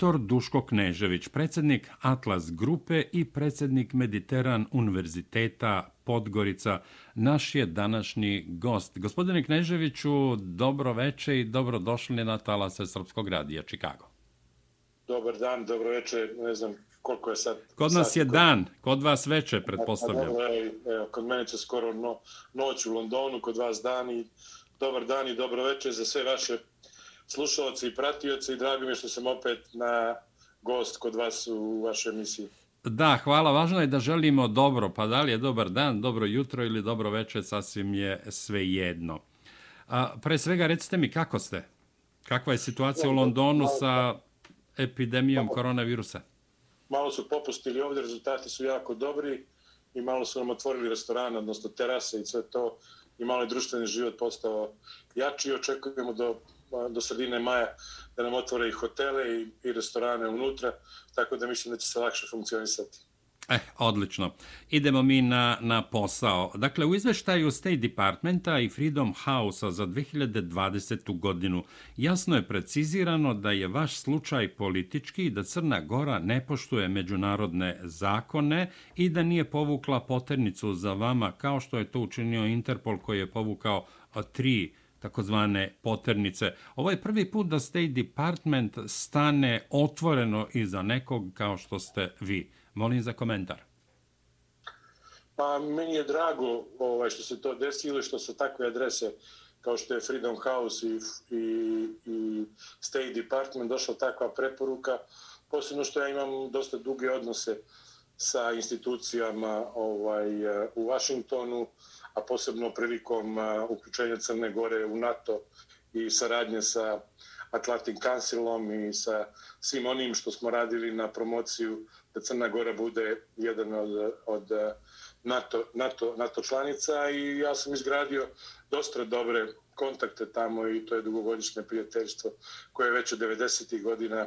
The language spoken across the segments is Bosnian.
Dr. Duško Knežević, predsjednik Atlas Grupe i predsjednik Mediteran Univerziteta Podgorica, naš je današnji gost. Gospodine Kneževiću, dobro veče i dobro došli na talase Srpskog radija Čikago. Dobar dan, dobro veče, ne znam koliko je sad... Kod nas je dan, kod vas veče, pretpostavljam. Dobro, evo, kod mene će skoro no, noć u Londonu, kod vas dan i dobar dan i dobro veče za sve vaše slušalci i pratioci i drago mi je što sam opet na gost kod vas u vašoj emisiji. Da, hvala. Važno je da želimo dobro, pa da li je dobar dan, dobro jutro ili dobro večer, sasvim je sve jedno. A, pre svega, recite mi kako ste? Kakva je situacija u Londonu sa epidemijom koronavirusa? Malo su popustili ovdje, rezultati su jako dobri i malo su nam otvorili restorane, odnosno terase i sve to i malo je društveni život postao jači i očekujemo do Ono, do sredine maja da nam otvore i hotele i, i restorane unutra, tako da mislim da će se lakše funkcionisati. Eh, odlično. Idemo mi na, na posao. Dakle, u izveštaju State Departmenta i Freedom House-a za 2020. godinu jasno je precizirano da je vaš slučaj politički i da Crna Gora ne poštuje međunarodne zakone i da nije povukla poternicu za vama kao što je to učinio Interpol koji je povukao tri takozvane poternice. Ovo je prvi put da State Department stane otvoreno iza nekog kao što ste vi. Molim za komentar. Pa meni je drago ovaj, što se to desilo što su takve adrese kao što je Freedom House i, i, i State Department došla takva preporuka. Posebno što ja imam dosta duge odnose sa institucijama ovaj, e, u Vašingtonu, a posebno prilikom e, uključenja Crne Gore u NATO i saradnje sa Atlantic Councilom i sa svim onim što smo radili na promociju da Crna Gora bude jedan od, od e, NATO, NATO, NATO članica i ja sam izgradio dosta dobre kontakte tamo i to je dugogodišnje prijateljstvo koje već od 90. godina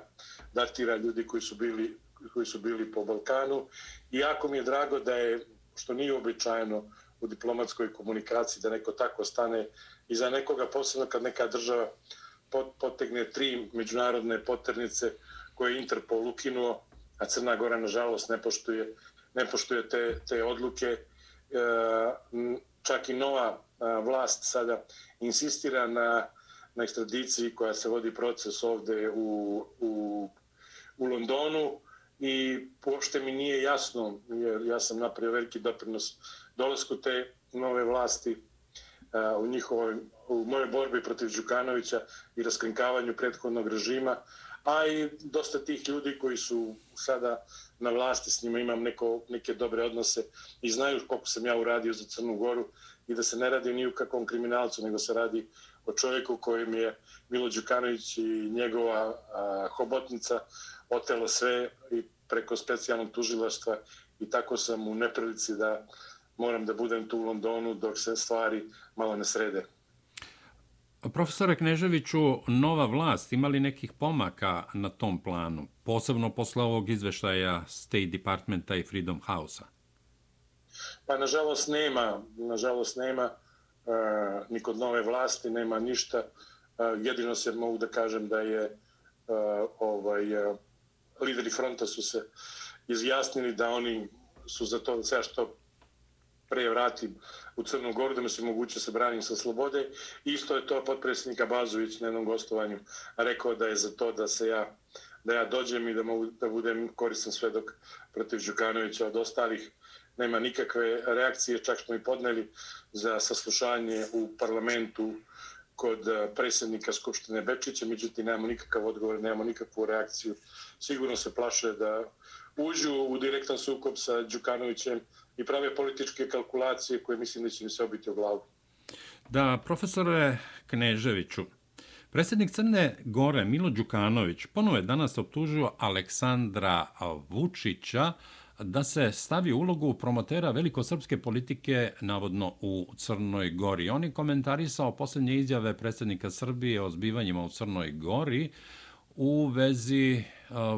datira ljudi koji su bili koji su bili po Balkanu i jako mi je drago da je što nije običajeno u diplomatskoj komunikaciji da neko tako stane i za nekoga posebno kad neka država potegne tri međunarodne poternice koje je Interpol ukinuo, a Crna Gora nažalost ne poštuje, ne poštuje te, te odluke. E, čak i nova e, vlast sada insistira na, na ekstradiciji koja se vodi proces ovde u, u, u Londonu i uopšte mi nije jasno, jer ja sam napravio veliki doprinos dolasku te nove vlasti u njihovoj u mojoj borbi protiv Đukanovića i raskrinkavanju prethodnog režima, a i dosta tih ljudi koji su sada na vlasti, s njima imam neko, neke dobre odnose i znaju koliko sam ja uradio za Crnu Goru i da se ne radi ni u kakvom kriminalcu, nego se radi o čovjeku kojem je Milo Đukanović i njegova a, hobotnica otelo sve i preko specijalnog tužilaštva i tako sam u neprilici da moram da budem tu u Londonu dok se stvari malo ne srede. Profesore Kneževiću, nova vlast ima li nekih pomaka na tom planu, posebno posle ovog izveštaja State Departmenta i Freedom House-a? Pa, nažalost, nema. Nažalost, nema uh, ni kod nove vlasti, nema ništa. Uh, jedino se mogu da kažem da je uh, ovaj, uh, lideri fronta su se izjasnili da oni su za to sve što pre vratim u Crnu Goru, da mi se moguće se branim sa slobode. Isto je to potpredsjednik Abazović na jednom gostovanju rekao da je za to da se ja da ja dođem i da mogu da budem koristan svedok protiv Đukanovića od ostalih nema nikakve reakcije, čak smo i podneli za saslušanje u parlamentu kod e, predsjednika Skupštine Bečića, međutim nemamo nikakav odgovor, nemamo nikakvu reakciju. Sigurno se plaše da uđu u direktan sukob sa Đukanovićem i prave političke kalkulacije koje mislim da će mi se obiti u glavu. Da, profesore Kneževiću, predsjednik Crne Gore Milo Đukanović ponovo je danas optužio Aleksandra Vučića da se stavi ulogu promotera velikosrpske politike navodno u Crnoj Gori. On je komentarisao posljednje izjave predsjednika Srbije o zbivanjima u Crnoj Gori u vezi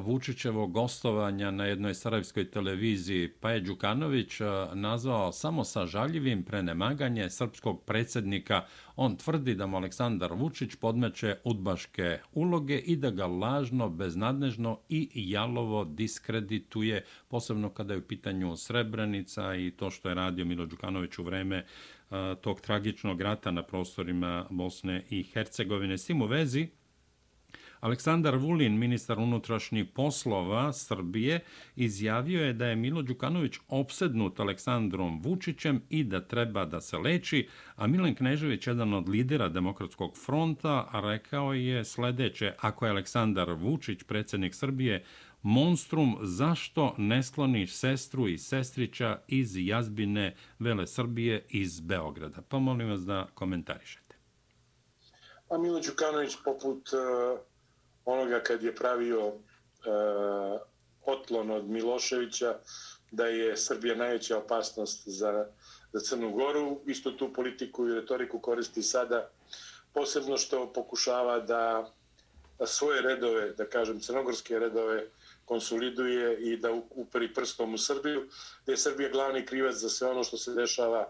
Vučićevog gostovanja na jednoj sarajevskoj televiziji, pa je Đukanović nazvao samo sažaljivim prenemaganje srpskog predsjednika. On tvrdi da mu Aleksandar Vučić podmeće udbaške uloge i da ga lažno, beznadnežno i jalovo diskredituje, posebno kada je u pitanju Srebrenica i to što je radio Milo Đukanović u vreme tog tragičnog rata na prostorima Bosne i Hercegovine. S tim u vezi, Aleksandar Vulin, ministar unutrašnjih poslova Srbije, izjavio je da je Milo Đukanović opsednut Aleksandrom Vučićem i da treba da se leči, a Milan Knežević, jedan od lidera Demokratskog fronta, rekao je sledeće, ako je Aleksandar Vučić, predsednik Srbije, monstrum, zašto ne skloniš sestru i sestrića iz jazbine Vele Srbije iz Beograda? Pa molim vas da komentarišete. A Milo Đukanović poput uh onoga kad je pravio uh, otlon od Miloševića da je Srbija najveća opasnost za, za Crnu Goru. Isto tu politiku i retoriku koristi sada, posebno što pokušava da, da svoje redove, da kažem crnogorske redove, konsoliduje i da uperi prstom u Srbiju, da je Srbija glavni krivac za sve ono što se dešava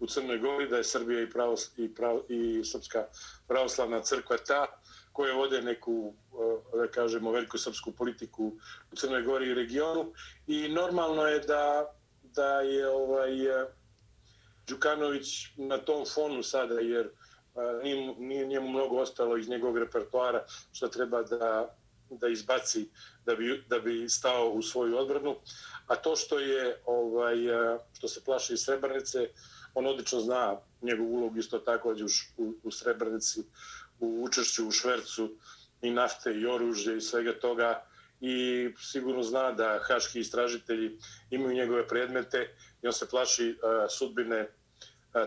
u Crnoj Gori, da je Srbija i, pravo, i, pravo, i Srpska pravoslavna crkva ta koje vode neku, eh, da kažemo, veliku srpsku politiku u Crnoj Gori i regionu. I normalno je da, da je ovaj eh, Đukanović na tom fonu sada, jer eh, nije, nije njemu mnogo ostalo iz njegovog repertoara što treba da, da izbaci da bi, da bi stao u svoju odbranu. A to što je ovaj što se plaši iz Srebrnice, on odlično zna njegovu ulogu isto tako u, u Srebrnici u učešću u švercu i nafte i oružje i svega toga. I sigurno zna da haški istražitelji imaju njegove predmete i on se plaši uh, sudbine e,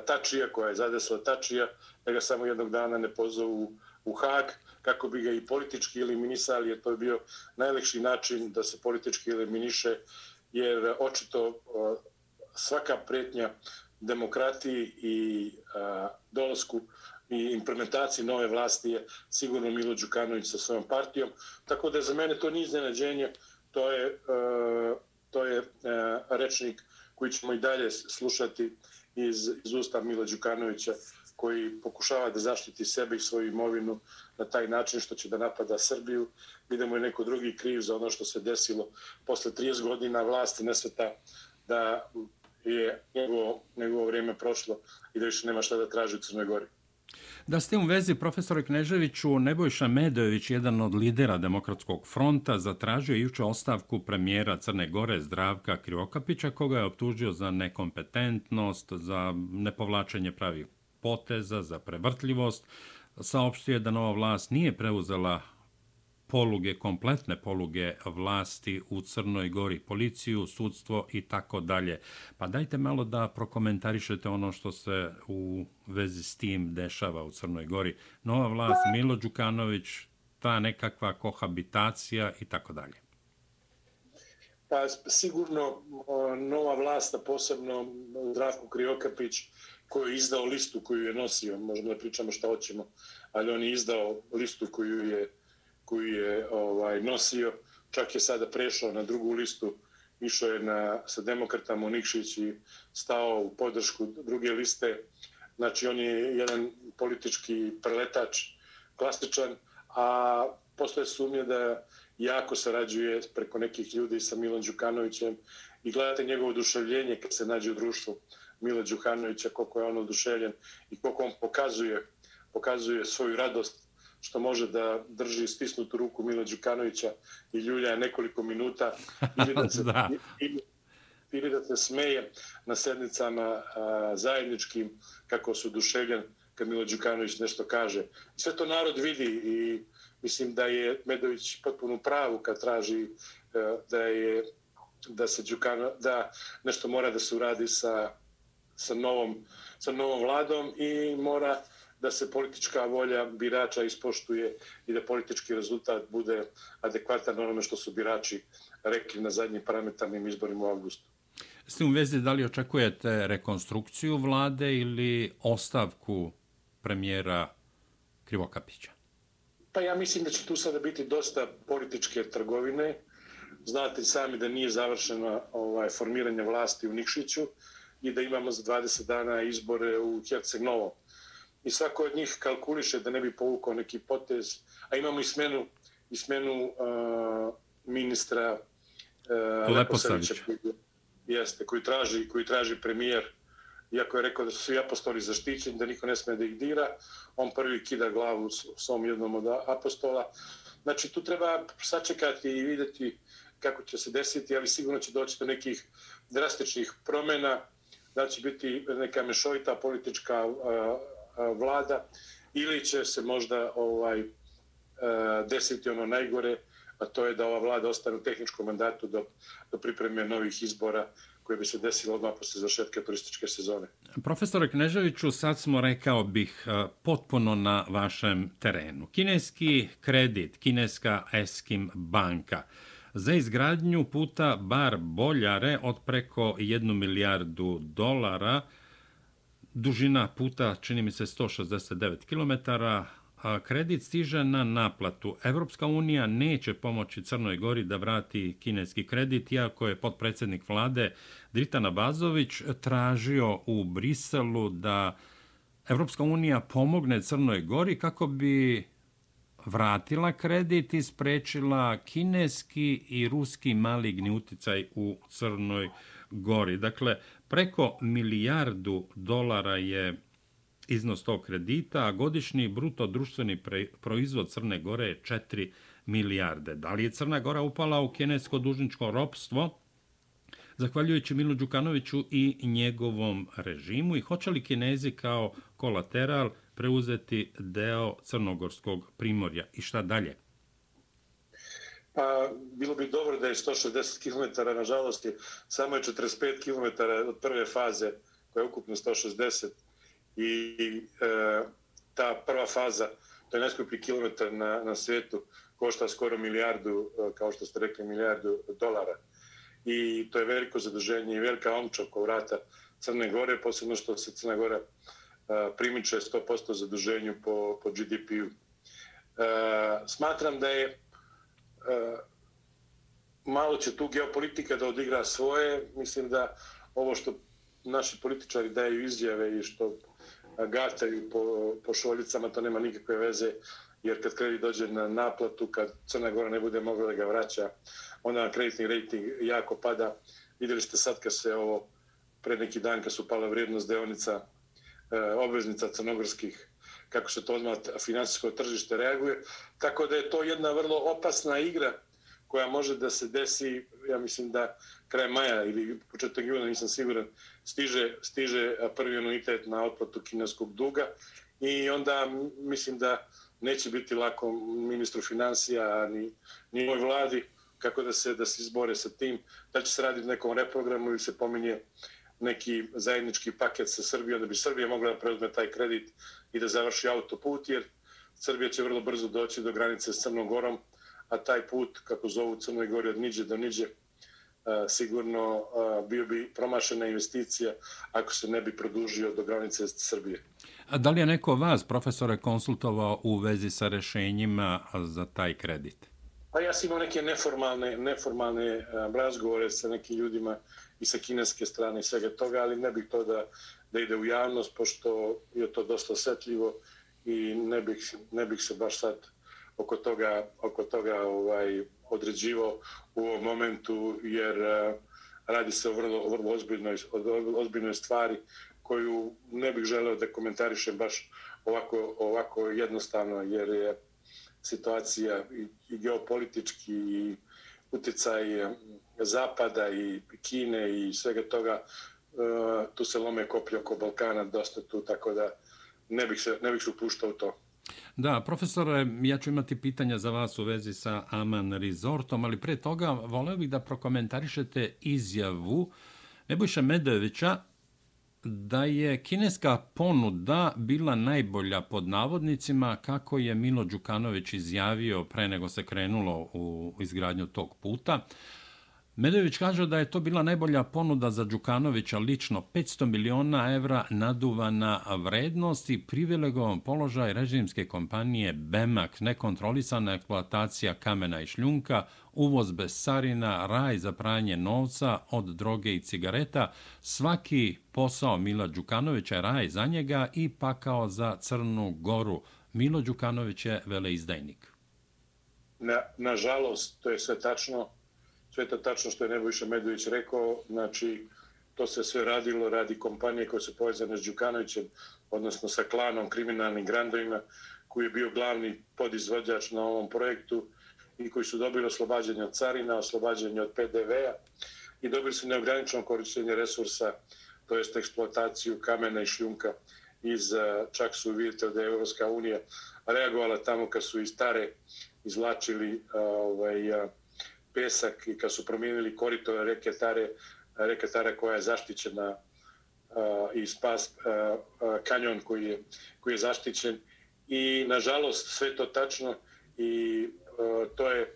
Tačija koja je zadesla Tačija. Da ga samo jednog dana ne pozovu u Hag kako bi ga i politički eliminisali jer to je bio najlekši način da se politički eliminiše jer očito e, svaka pretnja demokratiji i dolasku i implementaciji nove vlasti je sigurno Milo Đukanović sa svojom partijom. Tako da za mene to nije iznenađenje, to je, e, to je e, rečnik koji ćemo i dalje slušati iz, iz usta Mila Đukanovića koji pokušava da zaštiti sebe i svoju imovinu na taj način što će da napada Srbiju. Vidimo je neko drugi kriv za ono što se desilo posle 30 godina vlasti nesveta da je njegovo, njegovo vrijeme prošlo i da više nema šta da traži u Crnoj Gori. Da ste u vezi profesora Kneževiću, Nebojša Medojević, jedan od lidera Demokratskog fronta, zatražio juče ostavku premijera Crne Gore Zdravka Krivokapića, koga je optužio za nekompetentnost, za nepovlačenje pravih poteza, za prevrtljivost. Saopštio je da nova vlast nije preuzela poluge, kompletne poluge vlasti u Crnoj Gori, policiju, sudstvo i tako dalje. Pa dajte malo da prokomentarišete ono što se u vezi s tim dešava u Crnoj Gori. Nova vlast, Milo Đukanović, ta nekakva kohabitacija i tako dalje. Pa sigurno nova vlast, a posebno Zdravko Kriokapić, koji je izdao listu koju je nosio, možemo da pričamo šta hoćemo, ali on je izdao listu koju je koju je ovaj nosio, čak je sada prešao na drugu listu, išao je na, sa demokratama u Nikšić i stao u podršku druge liste. Znači, on je jedan politički preletač, klasičan, a posle sumnje da jako sarađuje preko nekih ljudi sa Milan Đukanovićem i gledate njegovo oduševljenje kad se nađe u društvu Mila Đukanovića, koliko je on oduševljen i koliko on pokazuje, pokazuje svoju radost što može da drži stisnutu ruku Mila Đukanovića i ljulja nekoliko minuta ili da se, da. Ili, ili da se smeje na sednicama a, zajedničkim kako su duševljen kad Milo Đukanović nešto kaže. Sve to narod vidi i mislim da je Medović potpuno pravu kad traži a, e, da je da se Đukano, da nešto mora da se uradi sa, sa, novom, sa novom vladom i mora da se politička volja birača ispoštuje i da politički rezultat bude adekvatan onome što su birači rekli na zadnjim parametarnim izborima u augustu. S tim u vezi, da li očekujete rekonstrukciju vlade ili ostavku premijera Krivokapića? Pa ja mislim da će tu sada biti dosta političke trgovine. Znate sami da nije završeno ovaj, formiranje vlasti u Nikšiću i da imamo za 20 dana izbore u Herceg Novom. I svako od njih kalkuliše da ne bi povukao neki potez. A imamo i smenu, i smenu uh, ministra uh, Leposavića. Jeste, koji traži, koji traži premijer iako je rekao da su svi apostoli zaštićeni, da niko ne sme da ih dira, on prvi kida glavu s ovom jednom od apostola. Znači, tu treba sačekati i videti kako će se desiti, ali sigurno će doći do nekih drastičnih promjena, da će biti neka mešovita politička vlada ili će se možda ovaj desiti ono najgore, a to je da ova vlada ostane u tehničkom mandatu do, do pripreme novih izbora koje bi se desilo odmah posle završetka turističke sezone. Profesore Kneževiću, sad smo rekao bih potpuno na vašem terenu. Kineski kredit, kineska Eskim banka, za izgradnju puta bar Boljare od preko 1 milijardu dolara, dužina puta čini mi se 169 km, a kredit stiže na naplatu. Evropska unija neće pomoći Crnoj Gori da vrati kineski kredit, iako je podpredsednik vlade Dritana Bazović tražio u Briselu da Evropska unija pomogne Crnoj Gori kako bi vratila kredit i sprečila kineski i ruski maligni uticaj u Crnoj Gori. Dakle, preko milijardu dolara je iznos tog kredita, a godišnji bruto društveni proizvod Crne Gore je 4 milijarde. Da li je Crna Gora upala u kinesko dužničko ropstvo? Zahvaljujući Milu Đukanoviću i njegovom režimu i hoće li kinezi kao kolateral preuzeti deo crnogorskog primorja i šta dalje? Pa, bilo bi dobro da je 160 km, nažalost je samo je 45 km od prve faze, koja je ukupno 160 i e, ta prva faza, to je najskuplji kilometar na, na svijetu, košta skoro milijardu, e, kao što ste rekli, milijardu dolara. I to je veliko zaduženje i velika omča oko vrata Crne Gore, posebno što se Crna Gora e, primiče 100% zaduženju po, po GDP-u. E, smatram da je E, malo će tu geopolitika da odigra svoje. Mislim da ovo što naši političari daju izjave i što gataju po, po šoljicama, to nema nikakve veze, jer kad kredit dođe na naplatu, kad Crna Gora ne bude mogla da ga vraća, onda kreditni rating jako pada. Vidjeli ste sad kad se ovo, pre neki dan kad su pala vrijednost deonica e, obveznica crnogorskih, kako se to odmah finansijsko tržište reaguje. Tako da je to jedna vrlo opasna igra koja može da se desi, ja mislim da kraj maja ili početak juna, nisam siguran, stiže, stiže prvi anuitet na otplatu kineskog duga i onda mislim da neće biti lako ministru financija ni, ni ovoj vladi kako da se da se izbore sa tim, da će se raditi nekom reprogramu ili se pominje neki zajednički paket sa Srbijom, da bi Srbija mogla da preuzme taj kredit i da završi autoput, jer Srbija će vrlo brzo doći do granice s Crnom Gorom, a taj put, kako zovu Crnoj Gori od Niđe do Niđe, sigurno bio bi promašena investicija ako se ne bi produžio do granice Srbije. A da li je neko vas, profesore, konsultovao u vezi sa rešenjima za taj kredit? Pa ja sam imao neke neformalne, neformalne razgovore sa nekim ljudima i sa kineske strane i svega toga, ali ne bih to da, da ide u javnost, pošto je to dosta osjetljivo i ne bih, ne bih se baš sad oko toga, oko toga ovaj, određivo u ovom momentu, jer eh, radi se o vrlo, vrlo ozbiljnoj, ozbiljnoj stvari koju ne bih želeo da komentarišem baš ovako, ovako jednostavno, jer je situacija i, i geopolitički i uticaj eh, Zapada i Kine i svega toga, eh, tu se lome koplje oko Balkana dosta tu, tako da ne bih se, ne bih se upuštao u to. Da, profesore, ja ću imati pitanja za vas u vezi sa Aman Resortom, ali pre toga voleo bih da prokomentarišete izjavu Nebojša Medovića da je kineska ponuda bila najbolja pod navodnicima kako je Milo Đukanović izjavio pre nego se krenulo u izgradnju tog puta. Medović kaže da je to bila najbolja ponuda za Đukanovića lično 500 miliona evra naduvana vrednost i privilegovan položaj režimske kompanije BEMAK, nekontrolisana eksploatacija kamena i šljunka, uvoz bez sarina, raj za pranje novca od droge i cigareta, svaki posao Mila Đukanovića je raj za njega i pakao za Crnu Goru. Milo Đukanović je veleizdajnik. Na, nažalost, to je sve tačno, sve to tačno što je Nebojša Medović rekao, znači to se sve radilo, radi kompanije koje su povezane s Đukanovićem, odnosno sa klanom kriminalnim grandovima, koji je bio glavni podizvođač na ovom projektu i koji su dobili oslobađanje od carina, oslobađanje od PDV-a i dobili su neograničeno korištenje resursa, to jest eksploataciju kamena i šljunka iz, e, čak su vidite da je Evropska unija reagovala tamo kad su iz stare izvlačili e, ovaj, e, pesak i kad su promijenili korito reke Tare, reke Tare koja je zaštićena i spas kanjon koji je, koji je zaštićen. I nažalost sve to tačno i e, to je e,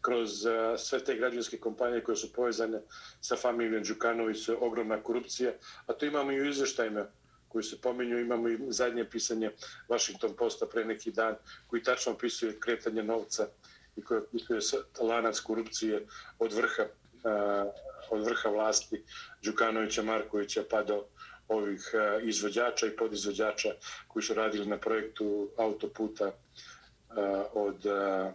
kroz e, sve te građanske kompanije koje su povezane sa familijom Đukanović ogromna korupcija, a to imamo i u izveštajima koji se pominju, imamo i zadnje pisanje Washington Posta pre neki dan koji tačno opisuje kretanje novca i koje opisuje lanac korupcije od vrha, od vrha vlasti Đukanovića, Markovića pa do ovih izvođača i podizvođača koji su radili na projektu autoputa Eh, od, eh,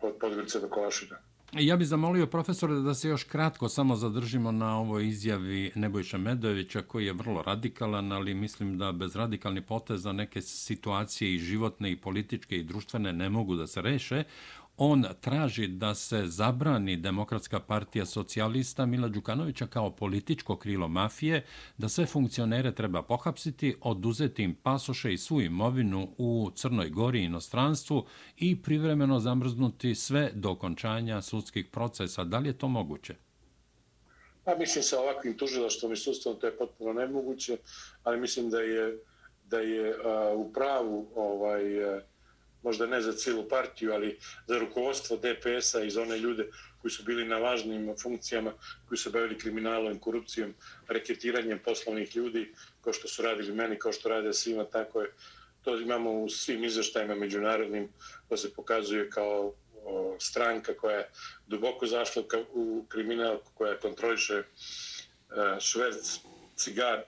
od Podgorice do Kolašina. E, ja bih zamolio profesora da se još kratko samo zadržimo na ovoj izjavi Nebojša Medojevića koji je vrlo radikalan, ali mislim da bez radikalni poteza neke situacije i životne i političke i društvene ne mogu da se reše on traži da se zabrani Demokratska partija socijalista Mila Đukanovića kao političko krilo mafije, da sve funkcionere treba pohapsiti, oduzeti im pasoše i svu imovinu u Crnoj Gori i inostranstvu i privremeno zamrznuti sve do okončanja sudskih procesa. Da li je to moguće? Pa mislim sa ovakvim tužilaštvom i sustavom to je potpuno nemoguće, ali mislim da je da je uh, u pravu ovaj uh, možda ne za cijelu partiju, ali za rukovodstvo DPS-a i za one ljude koji su bili na važnim funkcijama, koji su bavili kriminalom, korupcijom, reketiranjem poslovnih ljudi, kao što su radili meni, kao što rade svima, tako je. To imamo u svim izveštajima međunarodnim, to se pokazuje kao o, stranka koja je duboko zašla u kriminal, koja kontroliše e, šverc, cigar,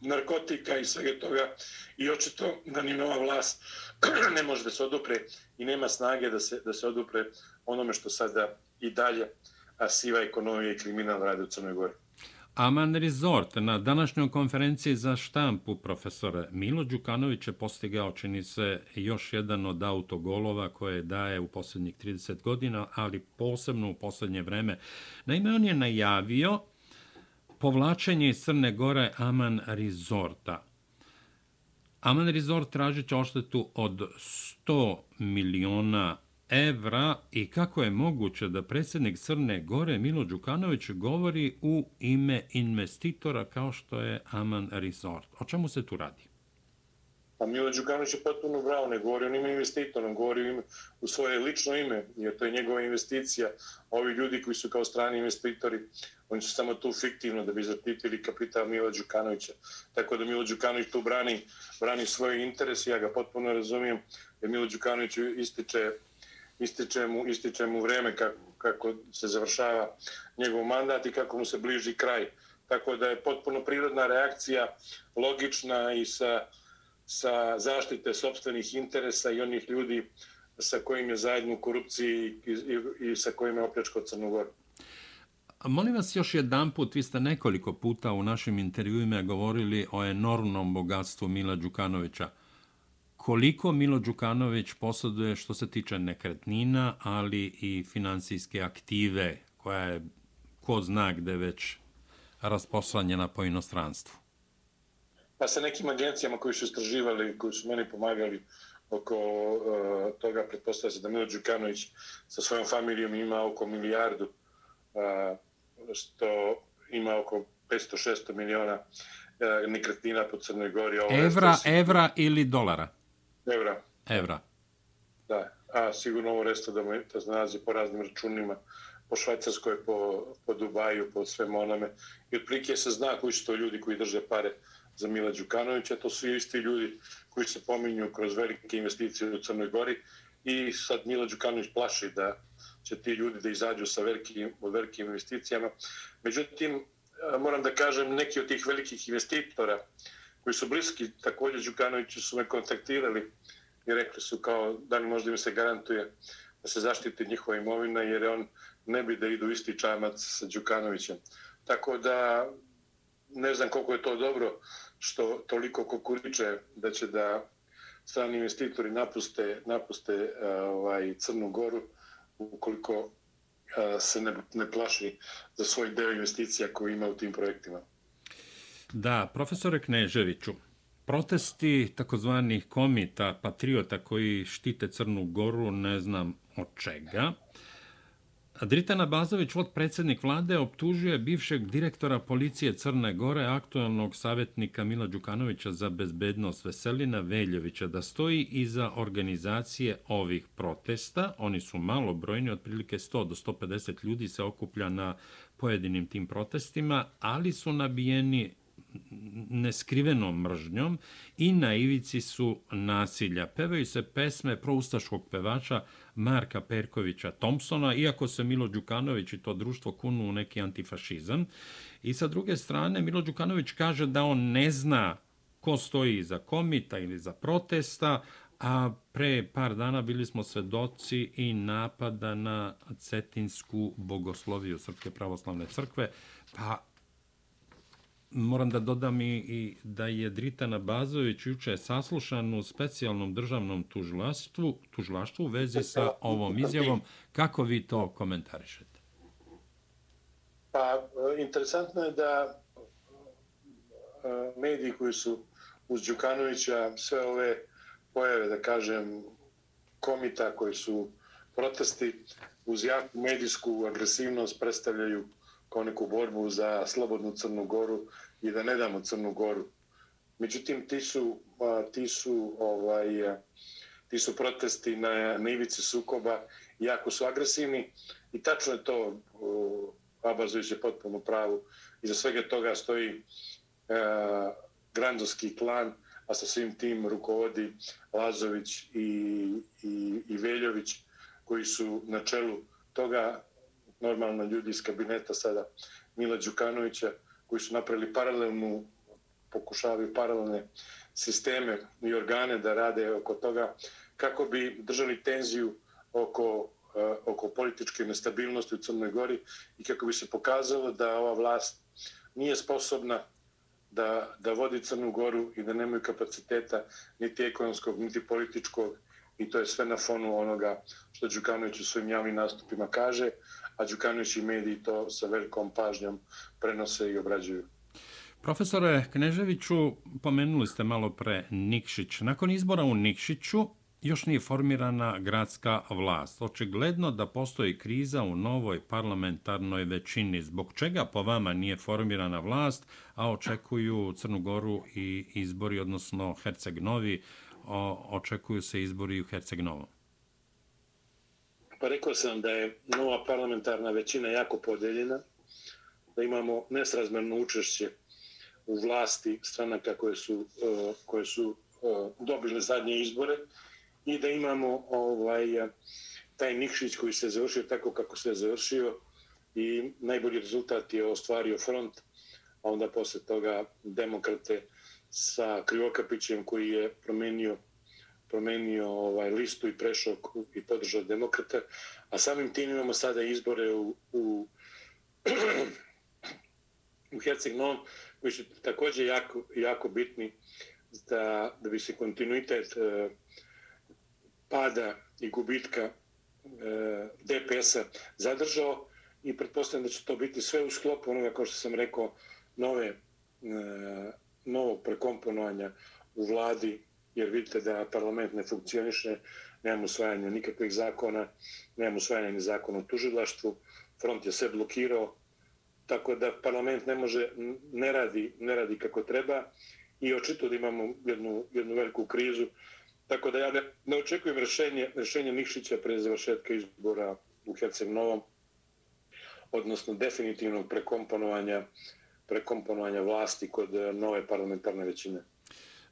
narkotika i svega toga. I očito da ni nova vlast ne može da se odupre i nema snage da se, da se odupre onome što sada i dalje a siva ekonomija i kriminal rade u Crnoj Gori. Aman Resort na današnjoj konferenciji za štampu profesora Milo Đukanović je postigao, čini se, još jedan od autogolova koje daje u posljednjih 30 godina, ali posebno u posljednje vreme. Naime, on je najavio povlačenje iz Crne Gore Aman Resorta. Aman Resort tražit će oštetu od 100 miliona evra i kako je moguće da predsjednik Crne Gore Milo Đukanović govori u ime investitora kao što je Aman Resort. O čemu se tu radi? A Milo Đukanović je potpuno bravo, ne govori on ime investitor, on govori ime, u svoje lično ime, jer to je njegova investicija. Ovi ljudi koji su kao strani investitori, oni su samo tu fiktivno da bi zaštitili kapital Mila Đukanovića. Tako da Milo Đukanović tu brani, brani svoje interese, ja ga potpuno razumijem, jer Milo Đukanović ističe, ističe, mu, ističe mu vreme kako, kako se završava njegov mandat i kako mu se bliži kraj. Tako da je potpuno prirodna reakcija, logična i sa sa zaštite sobstvenih interesa i onih ljudi sa kojim je zajedno u korupciji i, i, i sa kojim je opljačkao Crnogoru. Molim vas još jedan put, vi ste nekoliko puta u našim intervjuima govorili o enormnom bogatstvu Mila Đukanovića. Koliko Milo Đukanović posjeduje što se tiče nekretnina, ali i financijske aktive, koja je ko zna gde već rasposlanjena po inostranstvu? Pa sa nekim agencijama koji su istraživali, koji su meni pomagali oko uh, toga, pretpostavlja se da Milo Đukanović sa svojom familijom ima oko milijardu, uh, što ima oko 500-600 miliona uh, nekretnina po Crnoj Gori. Ovo evra, resto, evra ili dolara? Evra. Evra. Da, a sigurno ovo resto da, me, da se nalazi po raznim računima po Švajcarskoj, po, po Dubaju, po svem onome. I otprilike se zna koji su to ljudi koji drže pare za Mila Đukanovića. To su isti ljudi koji se pominju kroz velike investicije u Crnoj Gori. I sad Mila Đukanović plaši da će ti ljudi da izađu sa velikim, velikim investicijama. Međutim, e, moram da kažem, neki od tih velikih investitora koji su bliski također Đukanoviću su me kontaktirali i rekli su kao da li možda im se garantuje da se zaštiti njihova imovina jer on ne bi da idu isti čamac sa Đukanovićem. Tako da ne znam koliko je to dobro što toliko kukuriče da će da strani investitori napuste, napuste e, ovaj, Crnu Goru ukoliko e, se ne, ne plaši za svoj deo investicija koji ima u tim projektima. Da, profesore Kneževiću, protesti takozvanih komita, patriota koji štite Crnu Goru, ne znam od čega, uh, Bazović, vod predsjednik vlade, optužuje bivšeg direktora policije Crne Gore, aktualnog savjetnika Mila Đukanovića za bezbednost Veselina Veljovića, da stoji iza organizacije ovih protesta. Oni su malo brojni, otprilike 100 do 150 ljudi se okuplja na pojedinim tim protestima, ali su nabijeni neskrivenom mržnjom i na ivici su nasilja. Pevaju se pesme proustaškog pevača Marka Perkovića Thompsona, iako se Milo Đukanović i to društvo kunu u neki antifašizam. I sa druge strane, Milo Đukanović kaže da on ne zna ko stoji za komita ili za protesta, a pre par dana bili smo svedoci i napada na Cetinsku bogosloviju Srpske pravoslavne crkve, pa Moram da dodam i, i da je Dritana Bazović juče saslušan u specijalnom državnom tužilaštvu, tužilaštvu u vezi sa ovom izjavom. Kako vi to komentarišete? Pa, interesantno je da e, mediji koji su uz Đukanovića sve ove pojave, da kažem, komita koji su protesti uz jaku medijsku agresivnost predstavljaju kao neku borbu za slobodnu Crnu Goru i da ne damo Crnu Goru. Međutim, ti su, ti su, ovaj, ti su protesti na, na ivici sukoba jako su agresivni i tačno je to Abazović je potpuno pravu. Iza svega toga stoji e, grandovski klan, a sa svim tim rukovodi Lazović i, i, i Veljović koji su na čelu toga normalno ljudi iz kabineta sada Mila Đukanovića koji su napravili paralelnu pokušavaju paralelne sisteme i organe da rade oko toga kako bi držali tenziju oko, eh, oko političke nestabilnosti u Crnoj Gori i kako bi se pokazalo da ova vlast nije sposobna da, da vodi Crnu Goru i da nemaju kapaciteta niti ekonomskog, niti političkog i to je sve na fonu onoga što Đukanović u svojim javnim nastupima kaže, a Đukanović i mediji to sa velikom pažnjom prenose i obrađuju. Profesore Kneževiću, pomenuli ste malo pre Nikšić. Nakon izbora u Nikšiću još nije formirana gradska vlast. Očigledno da postoji kriza u novoj parlamentarnoj većini. Zbog čega po vama nije formirana vlast, a očekuju Crnu Goru i izbori, odnosno Herceg Novi, o, očekuju se izbori u Herceg Novom? Pa rekao sam da je nova parlamentarna većina jako podeljena, da imamo nesrazmerno učešće u vlasti stranaka koje su, e, koje su e, dobile zadnje izbore i da imamo ovaj taj Nikšić koji se završio tako kako se završio i najbolji rezultat je ostvario front, a onda posle toga demokrate sa Krivokapićem koji je promenio promenio ovaj listu i prešao i podržao demokrata, a samim tim imamo sada izbore u, u, u Herceg Novom, koji su također jako, jako bitni da, da bi se kontinuitet e, pada i gubitka e, DPS-a zadržao i pretpostavljam da će to biti sve u sklopu onoga, kao što sam rekao, nove, e, novog prekomponovanja u vladi jer vidite da parlament ne funkcioniše, nema usvajanja nikakvih zakona, nema usvajanja ni zakona o tužilaštvu, front je sve blokirao, tako da parlament ne može, ne radi, ne radi kako treba i očito da imamo jednu, jednu veliku krizu. Tako da ja ne, ne očekujem rešenje, rešenje Nikšića pre završetka izbora u Herceg Novom, odnosno definitivnog prekomponovanja, prekomponovanja vlasti kod eh, nove parlamentarne većine.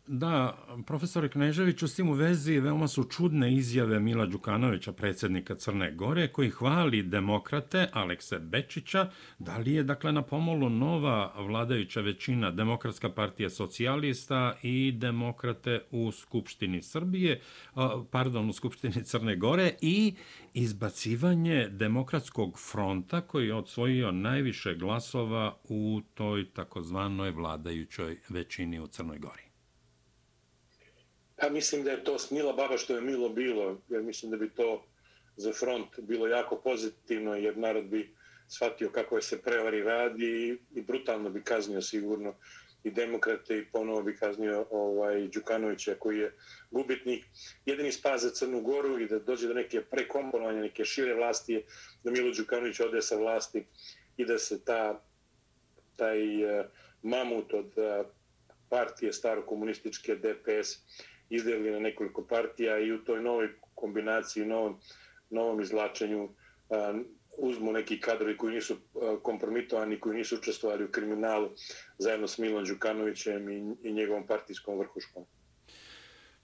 Da, profesore Knežević, u tim u vezi veoma su čudne izjave Mila Đukanovića, predsjednika Crne Gore, koji hvali demokrate Alekse Bečića. Da li je, dakle, na pomolu nova vladajuća većina Demokratska partija socijalista i demokrate u Skupštini Srbije, pardon, u Skupštini Crne Gore i izbacivanje Demokratskog fronta koji je odsvojio najviše glasova u toj takozvanoj vladajućoj većini u Crnoj Gori? Pa mislim da je to smila baba što je milo bilo, jer mislim da bi to za front bilo jako pozitivno, jer narod bi shvatio kako je se prevari radi i brutalno bi kaznio sigurno i demokrate i ponovo bi kaznio ovaj Đukanovića koji je gubitnik. Jedini spas za Crnu Goru i da dođe do neke prekomponovanja, neke šire vlasti je da Milo Đukanović ode sa vlasti i da se ta, taj eh, mamut od eh, partije starokomunističke DPS izdelili na nekoliko partija i u toj novoj kombinaciji, novom, novom izlačenju uzmu neki kadrovi koji nisu kompromitovani, koji nisu učestvovali u kriminalu zajedno s Milom Đukanovićem i, i njegovom partijskom vrhuškom.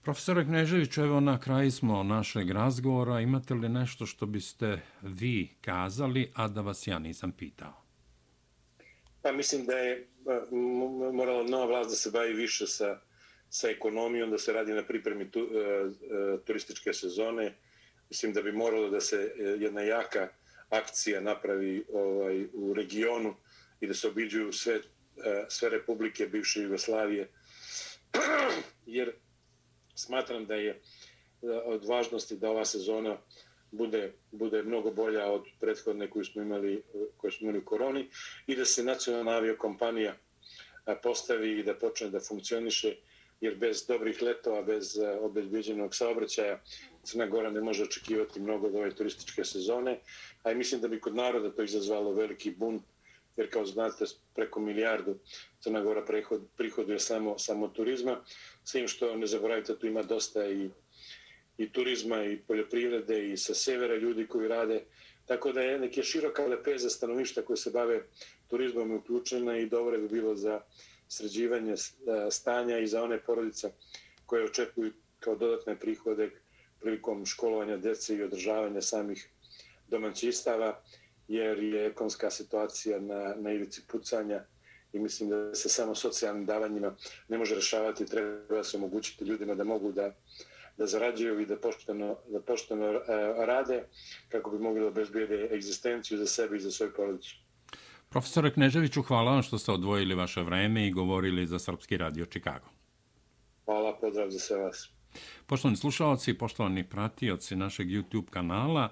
Profesor Knežević, evo na kraju smo našeg razgovora. Imate li nešto što biste vi kazali, a da vas ja nisam pitao? Pa mislim da je morala nova vlast da se bavi više sa sa ekonomijom, da se radi na pripremi tu, e, e, turističke sezone. Mislim da bi moralo da se e, jedna jaka akcija napravi ovaj, u regionu i da se obiđuju sve, e, sve republike bivše Jugoslavije. Jer smatram da je e, od važnosti da ova sezona bude, bude mnogo bolja od prethodne koju smo imali, koju smo imali u koroni i da se nacionalna aviokompanija e, postavi i da počne da funkcioniše jer bez dobrih letova, bez eh, obezbeđenog saobraćaja, Crna Gora ne može očekivati mnogo od ove turističke sezone. A i mislim da bi kod naroda to izazvalo veliki bunt, jer kao znate, preko milijardu Crna Gora prihod, prihoduje samo, samo turizma. Svim što ne zaboravite, tu ima dosta i, i turizma i poljoprivrede i sa severa ljudi koji rade. Tako da je neke široka lepeza stanovništa koje se bave turizmom uključena i dobro bi bilo za sređivanje e, stanja i za one porodice koje očekuju kao dodatne prihode prilikom školovanja djece i održavanja samih domaćistava, jer je ekonska situacija na, na ivici pucanja i mislim da se samo socijalnim davanjima ne može rešavati, treba se omogućiti ljudima da mogu da, da zarađuju i da pošteno, da pošteno e, rade kako bi mogli da obezbijede egzistenciju za sebe i za svoju porodicu. Profesore Kneževiću, hvala vam što ste odvojili vaše vreme i govorili za Srpski radio Čikago. Hvala, pozdrav za sve vas. Poštovani slušalci poštovani pratioci našeg YouTube kanala,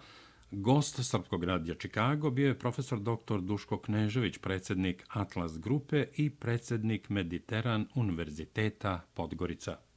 gost Srpskog radija Čikago bio je profesor dr. Duško Knežević, predsjednik Atlas Grupe i predsjednik Mediteran Univerziteta Podgorica.